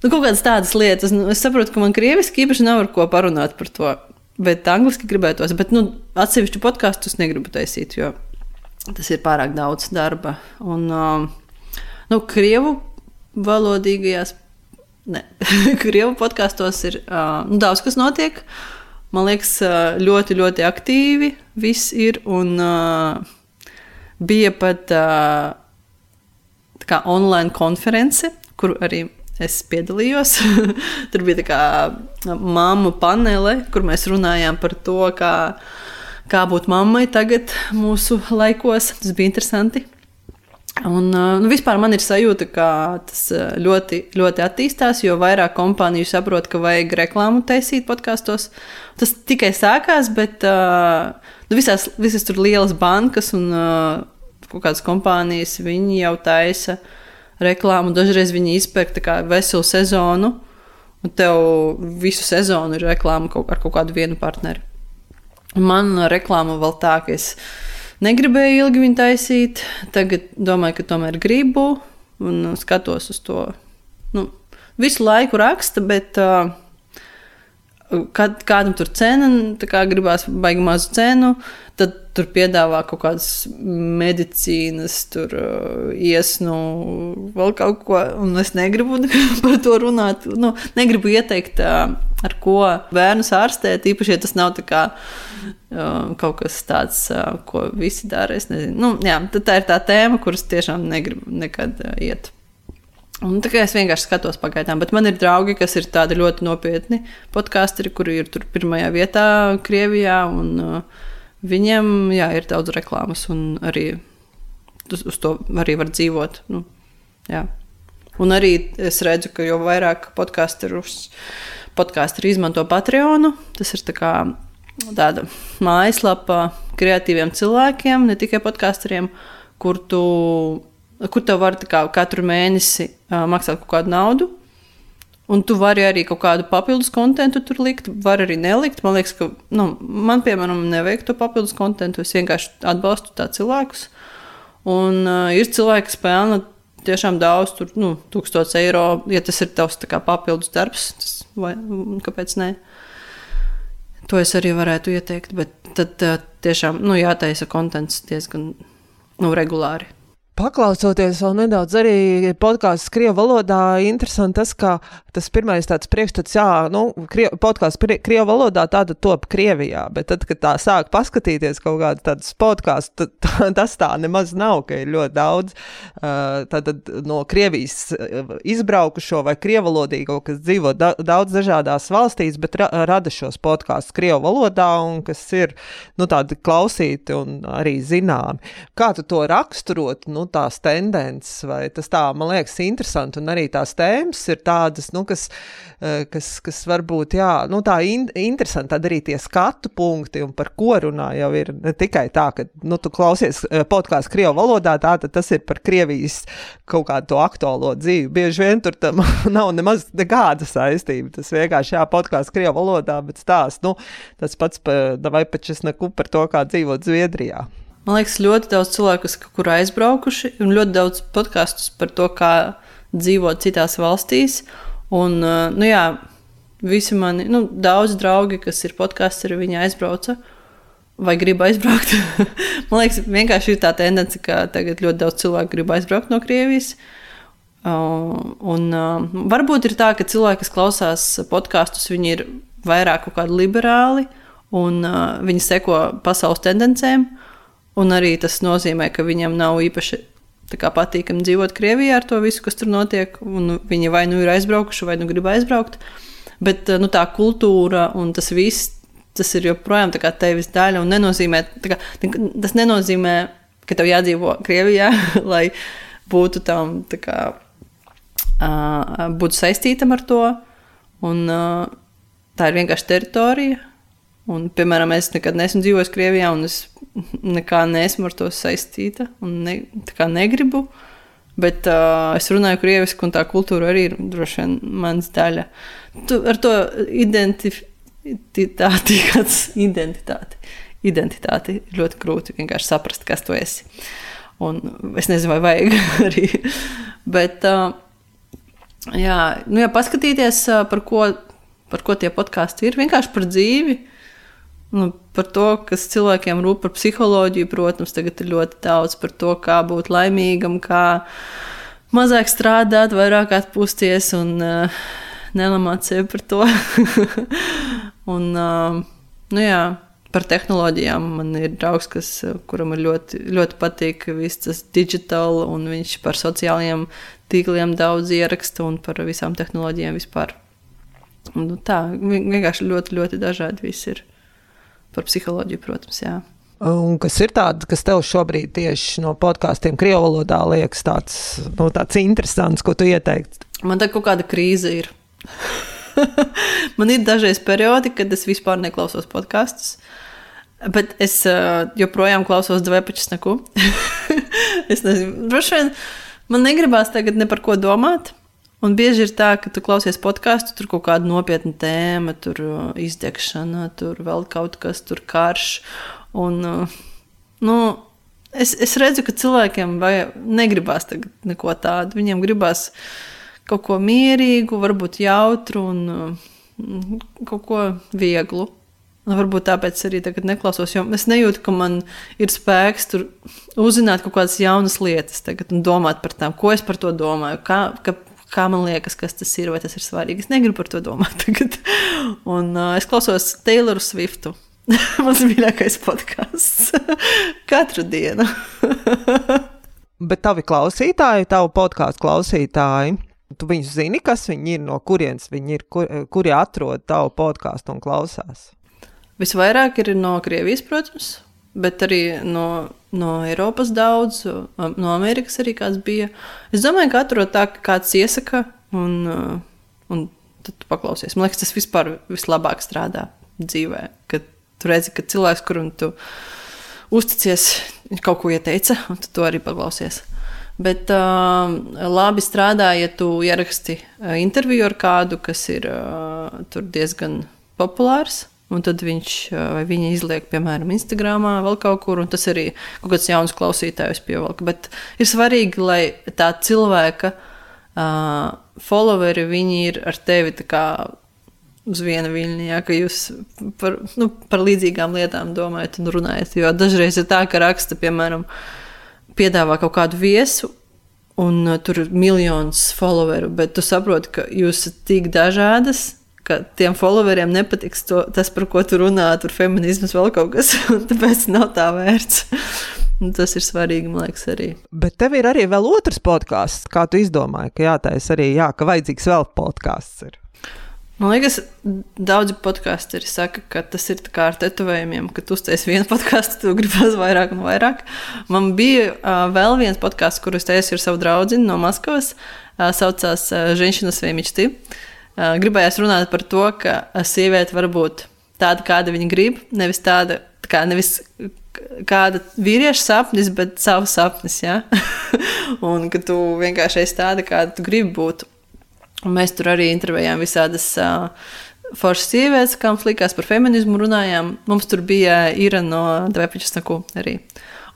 Nu, kaut kādas tādas lietas. Nu, es saprotu, ka man krieviski īpaši nav ar ko parunāt par to. Bet angliski gribētos. Bet nu, atsevišķu podkāstu es negribu taisīt, jo tas ir pārāk daudz darba. Un, uh, nu, krievu valodīgajās, ne, [LAUGHS] krievu podkāstos ir uh, nu, daudz kas notiek. Man liekas, ļoti, ļoti aktīvi viss ir. Un uh, bija pat uh, online konference, kur arī es piedalījos. [LAUGHS] Tur bija tā kā mammu panele, kur mēs runājām par to, kā, kā būt mammai tagad mūsu laikos. Tas bija interesanti. Un, nu, vispār man ir sajūta, ka tas ļoti, ļoti attīstās, jo vairāk kompāniju saprot, ka vajag reklāmu taisīt podkāstos. Tas tikai sākās, bet nu, visās, visas tur lielas bankas un kaut kādas kompānijas jau taisa uh, reklāmu. Dažreiz viņi izpērk veselu sezonu, un tev visu sezonu ir reklāma kaut, ar kaut kādu vienu partneri. Man reklāma vēl tā, ka es negribēju ilgi viņu taisīt. Tagad domāju, ka tomēr gribu un skatos uz to. Nu, visu laiku raksta, bet uh, kad, kādam tur cena, kā gribās baigi mazu cenu, tad tur piedāvā kaut kādas medicīnas, tur uh, iesnu, vēl kaut ko, un es negribu [LAUGHS] par to runāt. Nu, negribu ieteikt, uh, ar ko bērnus ārstēt, īpaši, ja tas nav kā, uh, kaut kas tāds, ko visi dara. Nu, jā, tā ir tā tēma, kuras tiešām negribu nekad iet. Un tā kā es vienkārši skatos pagaidām, bet man ir draugi, kas ir tādi ļoti nopietni podkāsteri, kuri ir tur pirmajā vietā Krievijā. Un, uh, viņiem jā, ir daudz reklāmas, un arī uz, to arī var dzīvot. Nu, jā. un arī es redzu, ka jo vairāk podkāsterus podkāsteri izmanto Patreonu, tas ir tā kā tāda mājaslapa kreatīviem cilvēkiem, ne tikai podkāsteriem, kur tu kur tev var kā, katru mēnesi uh, maksāt kaut kādu naudu. Un tu vari arī kaut kādu papildus kontekstu tur likt, var arī nelikt. Man liekas, ka nu, man, piemēram, nevajag to papildus kontekstu. Es vienkārši atbalstu tā cilvēkus. Un uh, ir cilvēki, kas pelna tiešām daudz, tur, nu, tūkstoš eiro, ja tas ir tavs kā, papildus darbs. Tas, vai, kāpēc ne? To es arī varētu ieteikt, bet tad uh, tiešām nu, jātaisa konteksts diezgan nu, regulāri. Paklausoties vēl nedaudz arī podkāstu krievu valodā, interesanti tas, ka tas pirmais tāds priekšstats, jā, nu, podkāstu krievu valodā tāda top Krievijā, bet tad, kad tā sāk paskatīties kaut kādu tādas podkāstu, [LAUGHS] tas tā nemaz nav, ka ir ļoti daudz tātad no Krievijas izbraukušo vai krievalodīgo, kas dzīvo da daudz dažādās valstīs, bet ra rada šos podkāstus krievu valodā un kas ir, nu, tādi klausīti un arī zināmi. Kā tu to raksturot? Nu, tās tendences, vai tas tā, man liekas, interesanti, un arī tās tēmas ir tādas, nu, kas, eh, kas, kas varbūt, jā, nu, tā in, interesanti, tad arī tie skatu punkti, un par ko runā jau ir ne tikai tā, ka, nu, tu klausies eh, podkāstu Krievu valodā, tā tad tas ir par Krievijas kaut kādu to aktuālo dzīvi. Bieži vien tur tam [LAUGHS] nav nemaz nekāda saistība, tas vienkārši, jā, podkāstu Krievu valodā, bet stāst, nu, tas pats, pa, vai neku par to, kā dzīvot Zviedrijā. Man liekas, ļoti daudz cilvēku, kas kaut kur aizbraukuši, un ļoti daudz podkāstus par to, kā dzīvot citās valstīs. Un, uh, nu, jā, visi mani, nu, daudz draugi, kas ir podkāsteri, viņi aizbrauca vai grib aizbraukt. [LAUGHS] Man liekas, vienkārši ir tā tendence, ka tagad ļoti daudz cilvēku grib aizbraukt no Krievijas. Uh, un, uh, varbūt ir tā, ka cilvēki, kas klausās podkāstus, viņi ir vairāk kaut kādi liberāli un uh, viņi seko pasaules tendencēm. Un arī tas nozīmē, ka viņam nav īpaši patīkami dzīvot Krievijā ar to visu, kas tur notiek. Viņi vai nu ir aizbraukuši, vai nu grib aizbraukt. Bet nu, tā kultūra un tas viss, tas ir joprojām tevis daļa. Nenozīmē, kā, tas nenozīmē, ka tev jādzīvo Krievijā, [LAUGHS] lai būtu tam kā, būtu saistītam ar to. Un, tā ir vienkārši teritorija, Un, piemēram, es nekad neesmu dzīvojis Krievijā, un es nekā neesmu ar to saistīta un ne, negribu. Bet uh, es runāju krieviski, un tā kultūra arī ir droši vien mans daļa. Tu ar to identitāti, [LAUGHS] kāds identitāti, identitāti ir ļoti grūti vienkārši saprast, kas tu esi. Un es nezinu, vai vajag [LAUGHS] arī. Bet, uh, jā, nu, ja paskatīties, uh, par ko, par ko tie podkāsti ir, vienkārši par dzīvi. Nu, par to, kas cilvēkiem rūp par psiholoģiju, protams, tagad ir ļoti daudz par to, kā būt laimīgam, kā mazāk strādāt, vairāk atpūsties un uh, nelamāt sevi par to. [LAUGHS] un, uh, nu jā, par tehnoloģijām man ir draugs, kas, kuram ir ļoti, ļoti patīk viss tas digitāls, un viņš par sociālajiem tīkliem daudz ieraksta un par visām tehnoloģijām vispār. Un, nu, tā vienkārši ļoti, ļoti dažādi viss ir. Par psiholoģiju, protams, jā. Un kas ir tāds, kas tev šobrīd tieši no podkāstiem Krievijas valodā liekas tāds, nu, tāds interesants, ko tu ieteiktu? Man tā kaut kāda krīze ir. [LAUGHS] Man ir dažreiz periodi, kad es vispār neklausos podkāstus. Bet es uh, joprojām klausos dvēpačus neko. [LAUGHS] es nezinu, droši vien man negribās tagad ne par ko domāt. Un bieži ir tā, ka tu klausies podkāstu, tur kaut kāda nopietna tēma, tur uh, izdegšana, tur vēl kaut kas, tur karš. Un, uh, nu, es, es redzu, ka cilvēkiem vajag, negribās neko tādu. Viņiem gribās kaut ko mierīgu, varbūt jautru un uh, kaut ko vieglu. Varbūt tāpēc arī tagad neklausos, jo es nejūtu, ka man ir spēks tur uzzināt kaut kādas jaunas lietas tagad un domāt par tām, ko es par to domāju, kā, ka, kā man liekas, kas tas ir, vai tas ir svarīgi. Es negribu par to domāt [LAUGHS] tagad. Un uh, es klausos Tayloru Swiftu. [LAUGHS] Mans mīļākais podkāsts [LAUGHS] katru dienu. Bet tavi klausītāji, tavu podkāstu klausītāji, tu viņus zini, kas viņi ir, no kurienes viņi ir, kur, kuri atrod tavu podkāstu un klausās? Visvairāk ir no Krievijas, protams, bet arī no, no Eiropas daudz, no Amerikas arī kāds bija. Es domāju, ka atrod tā, ka kāds iesaka, un, un tad paklausies. Man liekas, tas vispār vislabāk strādā dzīvē. Kad tu redzi, ka cilvēks, kuram tu uzticies, kaut ko ieteica, un tu to arī paklausies. Bet uh, labi strādā, ja tu ieraksti uh, interviju ar kādu, kas ir uh, diezgan populārs. Un tad viņš vai viņa izliek, piemēram, Instagram, vēl kaut kur, un tas arī kaut kāds jauns klausītājs pievelk. Bet ir svarīgi, lai tā cilvēka uh, followeri ir ar tevi uz viena viļņa, ja, ka jūs par, nu, par līdzīgām lietām domājat un runājat. Jo dažreiz ir tā, ka raksta, piemēram, piedāvā kaut kādu viesu. Un uh, tur ir miljonus followeru, bet tu saproti, ka jūs esat tik dažādas, ka tiem followeriem nepatiks to, tas, par ko tu runā, tur feminisms vēl kaut kas, [LAUGHS] un tāpēc nav tā vērts. Un tas ir svarīgi, man liekas, arī. Bet tev ir arī vēl otrs podkāsts, kā tu izdomāji, ka jātais arī, jā, ka vajadzīgs vēl podkāsts. Ir. Man liekas, daudzi podkāsteri saka, ka tas ir kā ar tetovējumiem, ka tu uztaisīji vienu [LAUGHS] podkāstu, tu gribēsi vairāk un vairāk. Man bija uh, vēl viens podkāsts, kurus taisīju ar savu draugu no Maskavas, uh, saucās uh, Ženšinas Vēmičti. Uh, gribējās runāt par to, ka sieviete var būt tāda, kāda viņa grib, nevis tāda, kā nevis kāda vīrieša sapnis, bet savs sapnis. Ja? [LAUGHS] un ka tu vienkārši esi tāda, kāda tu gribi būt. Un mēs tur arī intervējām visādas uh, foršas sievietes, kam flikās par feminismu runājām. Mums tur bija Ira no Dvēpačas Naku arī.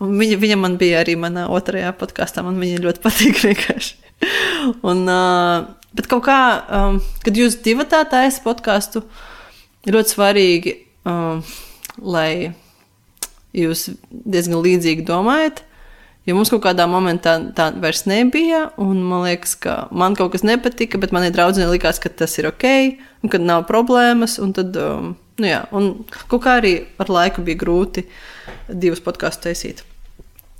Un viņa, viņa man bija arī manā otrajā podkāstā. Man viņa ļoti patīk [LAUGHS] vienkārši. Un, uh, Bet kaut kā, um, kad jūs divi tā taisat podkāstu, ļoti svarīgi, um, lai jūs diezgan līdzīgi domājat. Jo mums kaut kādā momentā tā vairs nebija, un man liekas, ka man kaut kas nepatika, bet manai draudzene likās, ka tas ir ok, un ka nav problēmas. Un tad, um, nu jā, un kaut kā arī ar laiku bija grūti divus podkāstus taisīt.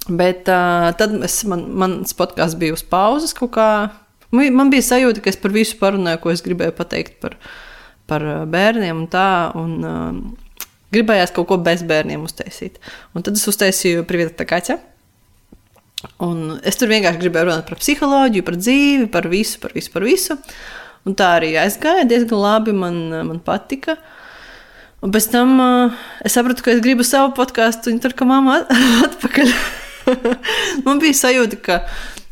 Bet uh, tad es, man, mans podkāsts bija uz pauzes kaut kādā Man bija sajūta, ka es par visu parunāju, ko es gribēju pateikt par, par bērniem un tā. Un, uh, gribējās kaut ko bez bērniem uztaisīt. Un tad es uztaisīju privātu kaķu. Un es tur vienkārši gribēju runāt par psiholoģiju, par dzīvi, par visu, par visu. Par visu. Un tā arī aizgāja diezgan labi. Man, man patika. Un pēc tam uh, es sapratu, ka es gribu savu podkāstu, un tur kā mamma [LAUGHS] atpakaļ. [LAUGHS] man bija sajūta, ka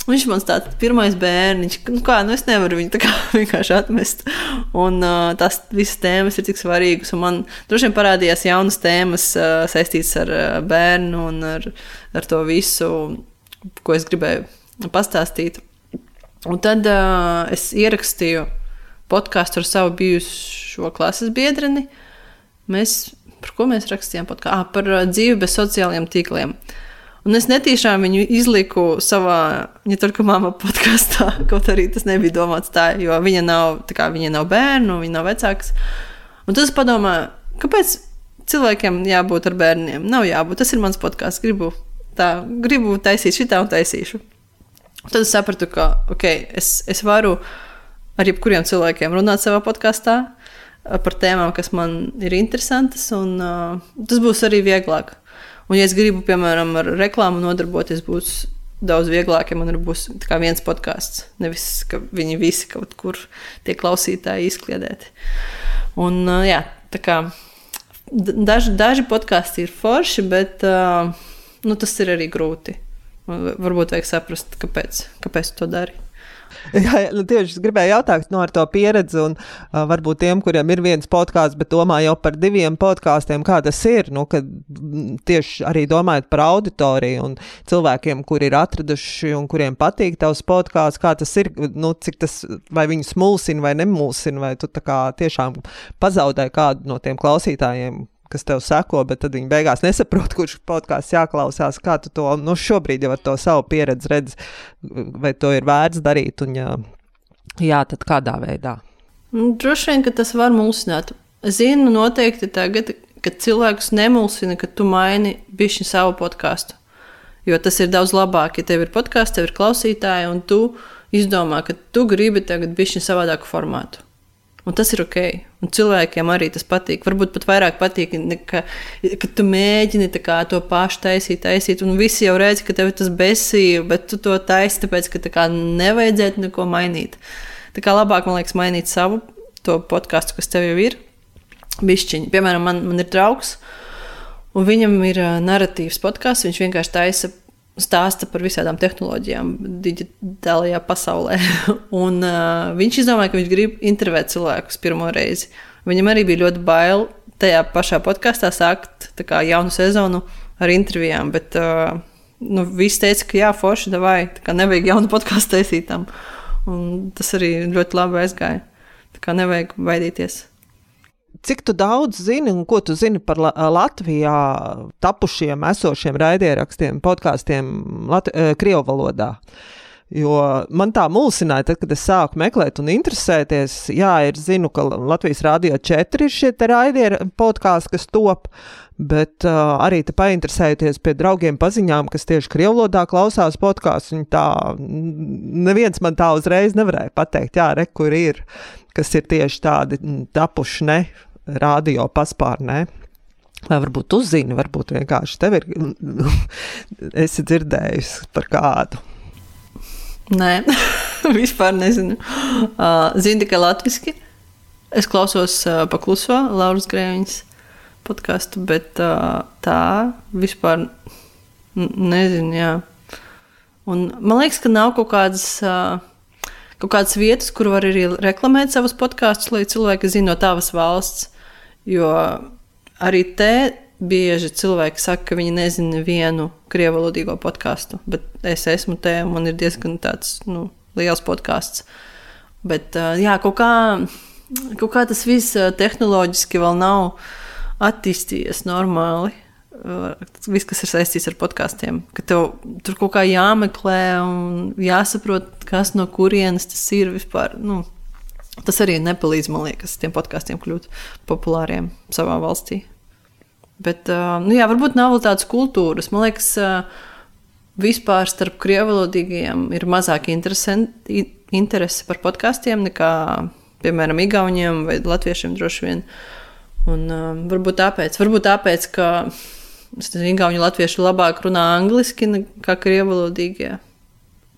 viņš man tāds pirmais bērniņš, nu kā, nu es nevaru viņu [LAUGHS] vienkārši atmest. Un uh, tās visas tēmas ir tik svarīgas, man droši vien parādījās jaunas tēmas uh, saistītas ar uh, bērnu un ar, ar to visu, ko es gribēju pastāstīt. Un tad uh, es ierakstīju podkāstu ar savu bijušo klases biedreni. Mēs, par ko mēs rakstījām podkāstu? Ah, par dzīvi bez sociālajiem tīkliem. Uh, Un es netīšām viņu izliku savā, ja kā māma podkāstā, [LAUGHS] kaut arī tas nebija domāts tā, jo viņa nav, kā, viņa nav bērnu, viņa nav vecāks. Un tas padomā, kāpēc cilvēkiem jābūt ar bērniem? Nav jābūt, tas ir mans podkāsts, gribu, tā, gribu taisīt šitā un taisīšu. Tad es sapratu, ka okay, es, es varu ar jebkuriem cilvēkiem runāt savā podkāstā par tēmām, kas man ir interesantas, un uh, tas būs arī vieglāk. Un, ja es gribu, piemēram, ar reklāmu nodarboties, būs daudz vieglāk, ja man būs viens podkāsts. Nevis, ka viņi visi kaut kur tiek klausītāji izkliedēti. Un, jā, tā kā daži, daži podkāsti ir forši, bet nu, tas ir arī grūti. Varbūt vajag saprast, kāpēc, kāpēc to dari. [LAUGHS] Jā, nu, tieši es gribēju jautāt no to pieredzi, un uh, varbūt tiem, kuriem ir viens podkāsts, bet domā jau par diviem podkāstiem, kā tas ir. Nu, kad, tieši arī domājot par auditoriju un cilvēkiem, kuri ir atraduši un kuriem patīk tavs podkāsts, kā tas ir, nu, cik tas vai viņus mulsina vai nemulsina, vai tu tiešām pazaudēji kādu no tiem klausītājiem, kas tev seko, bet tad viņi beigās nesaprot, kurš podkāsts jāklausās. Kā tu to nu, šobrīd jau ar to savu pieredzi redzi, vai to ir vērts darīt, un jā, jā tad kādā veidā? Nu, droši vien, ka tas var mulsināt. Zinu noteikti tagad, ka cilvēkus nemulsina, ka tu maini bišķi savu podkāstu. Jo tas ir daudz labāk, ja tev ir podkāsts, tev ir klausītāji, un tu izdomā, ka tu gribi tagad bišķi savādāku formātu. Un tas ir ok. Un cilvēkiem arī tas patīk. Varbūt pat vairāk patīk, ka, ka tu mēģini kā, to pašu taisīt, taisīt. Un visi jau redz, ka tev tas besīja, bet tu to taisi, tāpēc ka tā nevajadzētu neko mainīt. Tā kā labāk, man liekas, mainīt savu podkāstu, kas tev jau ir. Bišķiņi. Piemēram, man, man ir draugs, un viņam ir uh, narratīvs podkāsts. Viņš vienkārši taisa stāsta par visādām tehnoloģijām, digitālajā pasaulē. [LAUGHS] un, uh, viņš izdomāja, ka viņš grib intervēt cilvēkus pirmo reizi. Viņam arī bija ļoti bail tajā pašā podkāstā sākt kā, jaunu sezonu ar intervijām. Bet uh, nu, viss teica, ka jā, forši, vai nevajag jaunu podkāstu taisīt tam. Un tas arī ļoti labi aizgāja. Tā kā nevajag baidīties cik tu daudz zini un ko tu zini par Latvijā tapušiem, esošiem raidierakstiem, podkāstiem Lat Krievu valodā? Jo man tā mulsināja, tad, kad es sāku meklēt un interesēties, jā, ir zinu, ka Latvijas Rādio 4 ir šie raidījumi podkāsti, kas top, bet uh, arī te painteresējoties pie draugiem paziņām, kas tieši krievlodā klausās podkāstus, viņi tā, neviens man tā uzreiz nevarēja pateikt, jā, re, kur ir, kas ir tieši tādi tapuši ne radio paspārnē. Vai varbūt tu zini, varbūt vienkārši tev ir. [LAUGHS] esi dzirdējusi par kādu? Nē, [LAUGHS] vispār nezinu. Uh, zinu tikai latviešu. Es klausos uh, pakluso Lauras Grēviņas podkāstu, bet uh, tā vispār nezinu. Jā. Un man liekas, ka nav kaut kādas. Uh, kaut kādas vietas, kur var arī reklamēt savus podkāstus, lai cilvēki zinātu no tavas valsts. Jo arī te bieži cilvēki saka, ka viņi nezina nevienu krievu valodīgo podkāstu, bet es esmu te un man ir diezgan tāds nu, liels podkāsts. Bet jā, kaut kā, kaut kā tas viss tehnoloģiski vēl nav attīstījies normāli. Viss, kas ir saistīts ar podkāstiem, ka tev tur kaut kā jāmeklē un jāsaprot, kas no kurienes tas ir vispār. Nu, Tas arī nepalīdz, man liekas, tiem podkāstiem kļūt populāriem savā valstī. Bet, nu jā, varbūt nav tādas kultūras. Man liekas, vispār starp krievalodīgajiem ir mazāk interese par podkāstiem nekā, piemēram, Igauniem vai Latviešiem droši vien. Un, varbūt tāpēc, varbūt tāpēc ka Igauni latvieši labāk runā angliski nekā krievalodīgie.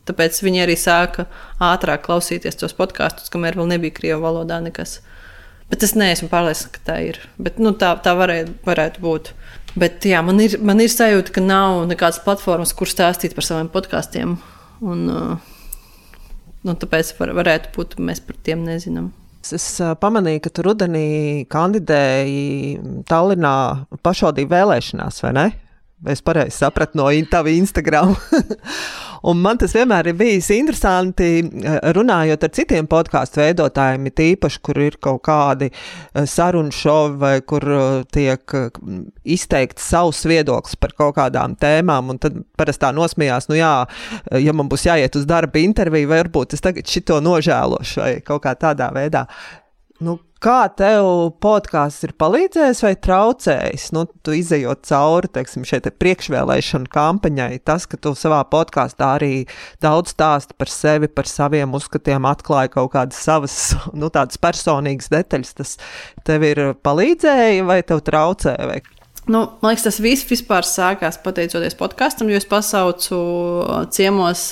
Tāpēc viņi arī sāka ātrāk klausīties tos podkāstus, kamēr vēl nebija krievu valodā nekas. Bet es neesmu pārliecināts, ka tā ir. Bet, nu, tā tā varētu, varētu būt. Bet jā, man ir, man ir sajūta, ka nav nekādas platformas, kur stāstīt par saviem podkāstiem. Un, uh, nu, tāpēc var, varētu būt, mēs par tiem nezinām. Es pamanīju, ka tu rudenī kandidēji Tallinā pašvaldību vēlēšanās, vai ne? Es pareizi sapratu no tava Instagram. [LAUGHS] Un man tas vienmēr ir bijis interesanti, eh, runājot ar citiem podkāstu veidotājiem, tīpaši, kur ir kaut kādi eh, sarunu šovi vai kur eh, tiek izteikts savs viedoklis par kaut kādām tēmām. Un tad parasti tā nosmījās, nu jā, ja man būs jāiet uz darba interviju, varbūt es tagad šito nožēlošu vai kaut kā tādā veidā. Nu, Kā tev podkāsts ir palīdzējis vai traucējis? Nu, tu izējot cauri teiksim, šai te priekšvēlēšanu kampaņai, tas, ka tu savā podkāstā arī daudz stāsti par sevi, par saviem uzskatiem, atklāja kaut kādas savas, nu, personīgas detaļas, tas tev ir palīdzēja vai tev traucēja? Vai? Nu, man liekas, tas viss vispār sākās pateicoties podkāstam, jo es pasaucu ciemos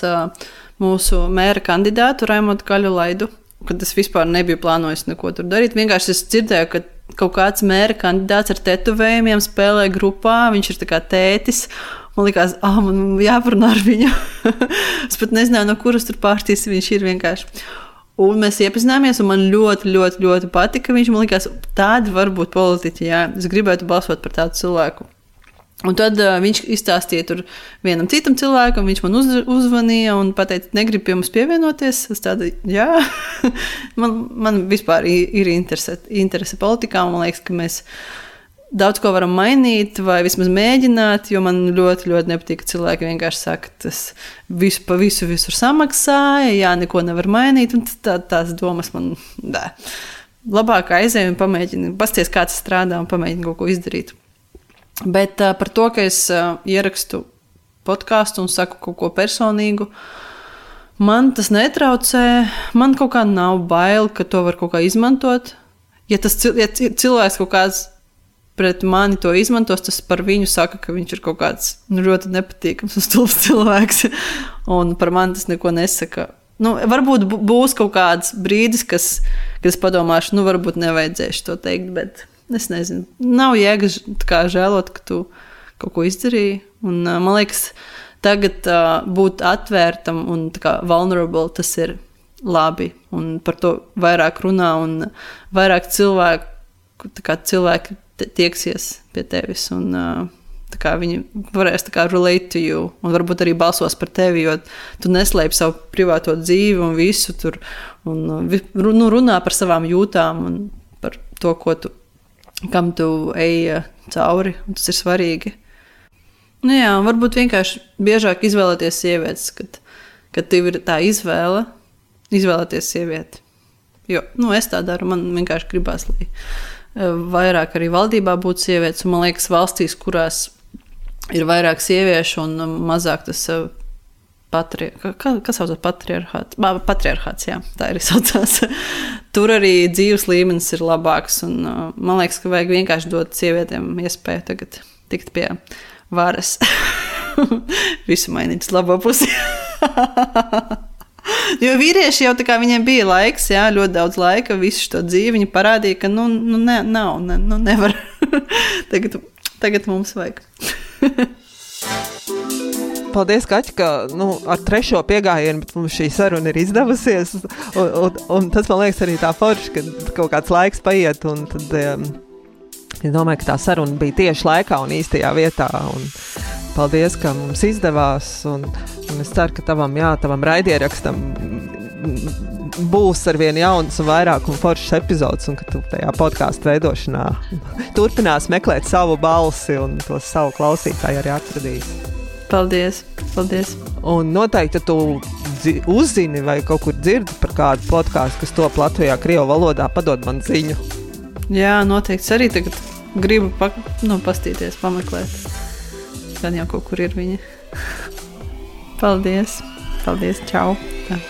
mūsu mēra kandidātu Raimondu Kaļu Laidu kad es vispār nebiju plānojis neko tur darīt. Vienkārši es dzirdēju, ka kaut kāds mēra kandidāts ar tetovējumiem spēlē grupā, viņš ir kā tētis. Man liekas, ah, man jāparunā ar viņu. [LAUGHS] es pat nezināju, no kuras tur pārtīs viņš ir vienkārši. Un mēs iepazināmies, un man ļoti, ļoti, ļoti patika. Viņš man liekas, tādi var būt politiķi. Jā. Es gribētu balsot par tādu cilvēku. Un tad uh, viņš izstāstīja tur vienam citam cilvēkam, viņš man uz, uzvanīja un teica, negribu pie mums pievienoties. Es tādu, jā, [LAUGHS] man, man vispār ir interese, interese politikā. Man liekas, ka mēs daudz ko varam mainīt, vai vismaz mēģināt, jo man ļoti, ļoti nepatīk, ka cilvēki vienkārši saka, tas visu pa visu visur samaksāja, jā, neko nevar mainīt. Tā, tās domas man dē. Labāk aizēju un pamēģinu, pasties, kā tas strādā un pamēģinu kaut ko izdarīt. Bet uh, par to, ka es uh, ierakstu podkāstu un saku kaut ko personīgu, man tas netraucē. Man kaut kā nav bail, ka to var kaut kā izmantot. Ja tas ja cilvēks kaut kāds pret mani to izmantos, tas par viņu saka, ka viņš ir kaut kāds nu, ļoti nepatīkams un stulbs [LAUGHS] cilvēks. un par mani tas neko nesaka. Nu, varbūt būs kaut kāds brīdis, kas, kad es padomāšu, nu, varbūt nevajadzēšu to teikt, bet Es nezinu, nav jēgas žēlot, ka tu kaut ko izdarīji. Un, man liekas, tagad uh, būt atvērtam un vulnerable tas ir labi. Un par to vairāk runā un vairāk cilvēku, cilvēki tieksies pie tevis. Un, uh, Viņi varēs relate to you, un varbūt arī balsos par tevi, jo tu neslēpj savu privāto dzīvi un visu tur. Un, nu, runā par savām jūtām un par to, ko tu kam tu ej cauri, un tas ir svarīgi. Nu, jā, varbūt vienkārši biežāk izvēlēties sievietes, kad, kad tev ir tā izvēle, izvēlēties sievieti. Jo nu, es tā daru, man vienkārši gribās, lai e, vairāk arī valdībā būtu sievietes. Man liekas, valstīs, kurās ir vairāk sieviešu un mazāk tas e, patri, kā, kas saucas patriarchāts? Patriarchāts, jā, tā arī [LAUGHS] saucās. Tur arī dzīves līmenis ir labāks. Un, uh, man liekas, ka vajag vienkārši dot sievietēm iespēju tagad tikt pie varas. [LAUGHS] Visu mainīt uz labo pusi. [LAUGHS] Jo vīrieši jau tā kā viņiem bija laiks, jā, ļoti daudz laika, visu šo dzīvi viņi parādīja, ka nu, nu ne, nav, ne, nu nevar. tagad, tagad mums vajag. Paldies, Kaķi, ka nu, ar trešo piegājienu mums šī saruna ir izdevusies. Un, un, un tas man liekas arī tā forši, ka kaut kāds laiks paiet. Tad, um, es domāju, ka tā saruna bija tieši laikā un īstajā vietā. Un paldies, ka mums izdevās. Un, un es ceru, ka tavam, jā, tavam raidierakstam būs ar vien jauns un vairāk un foršs epizodes, un ka tu tajā podkāstu veidošanā turpinās meklēt savu balsi un to savu klausītāju arī atradīsi. Paldies! paldies. Un noteikti tu uzzini vai kaut kur dzirdi par kādu podkāstu, kas top Latvijā, Krievijas valodā, padod man ziņu. Jā, noteikti. Arī tagad gribu pa, nu, pastīties, pameklēt. Gan jau kaut kur ir viņa. [LAUGHS] Paldies! Paldies! Čau! Tā.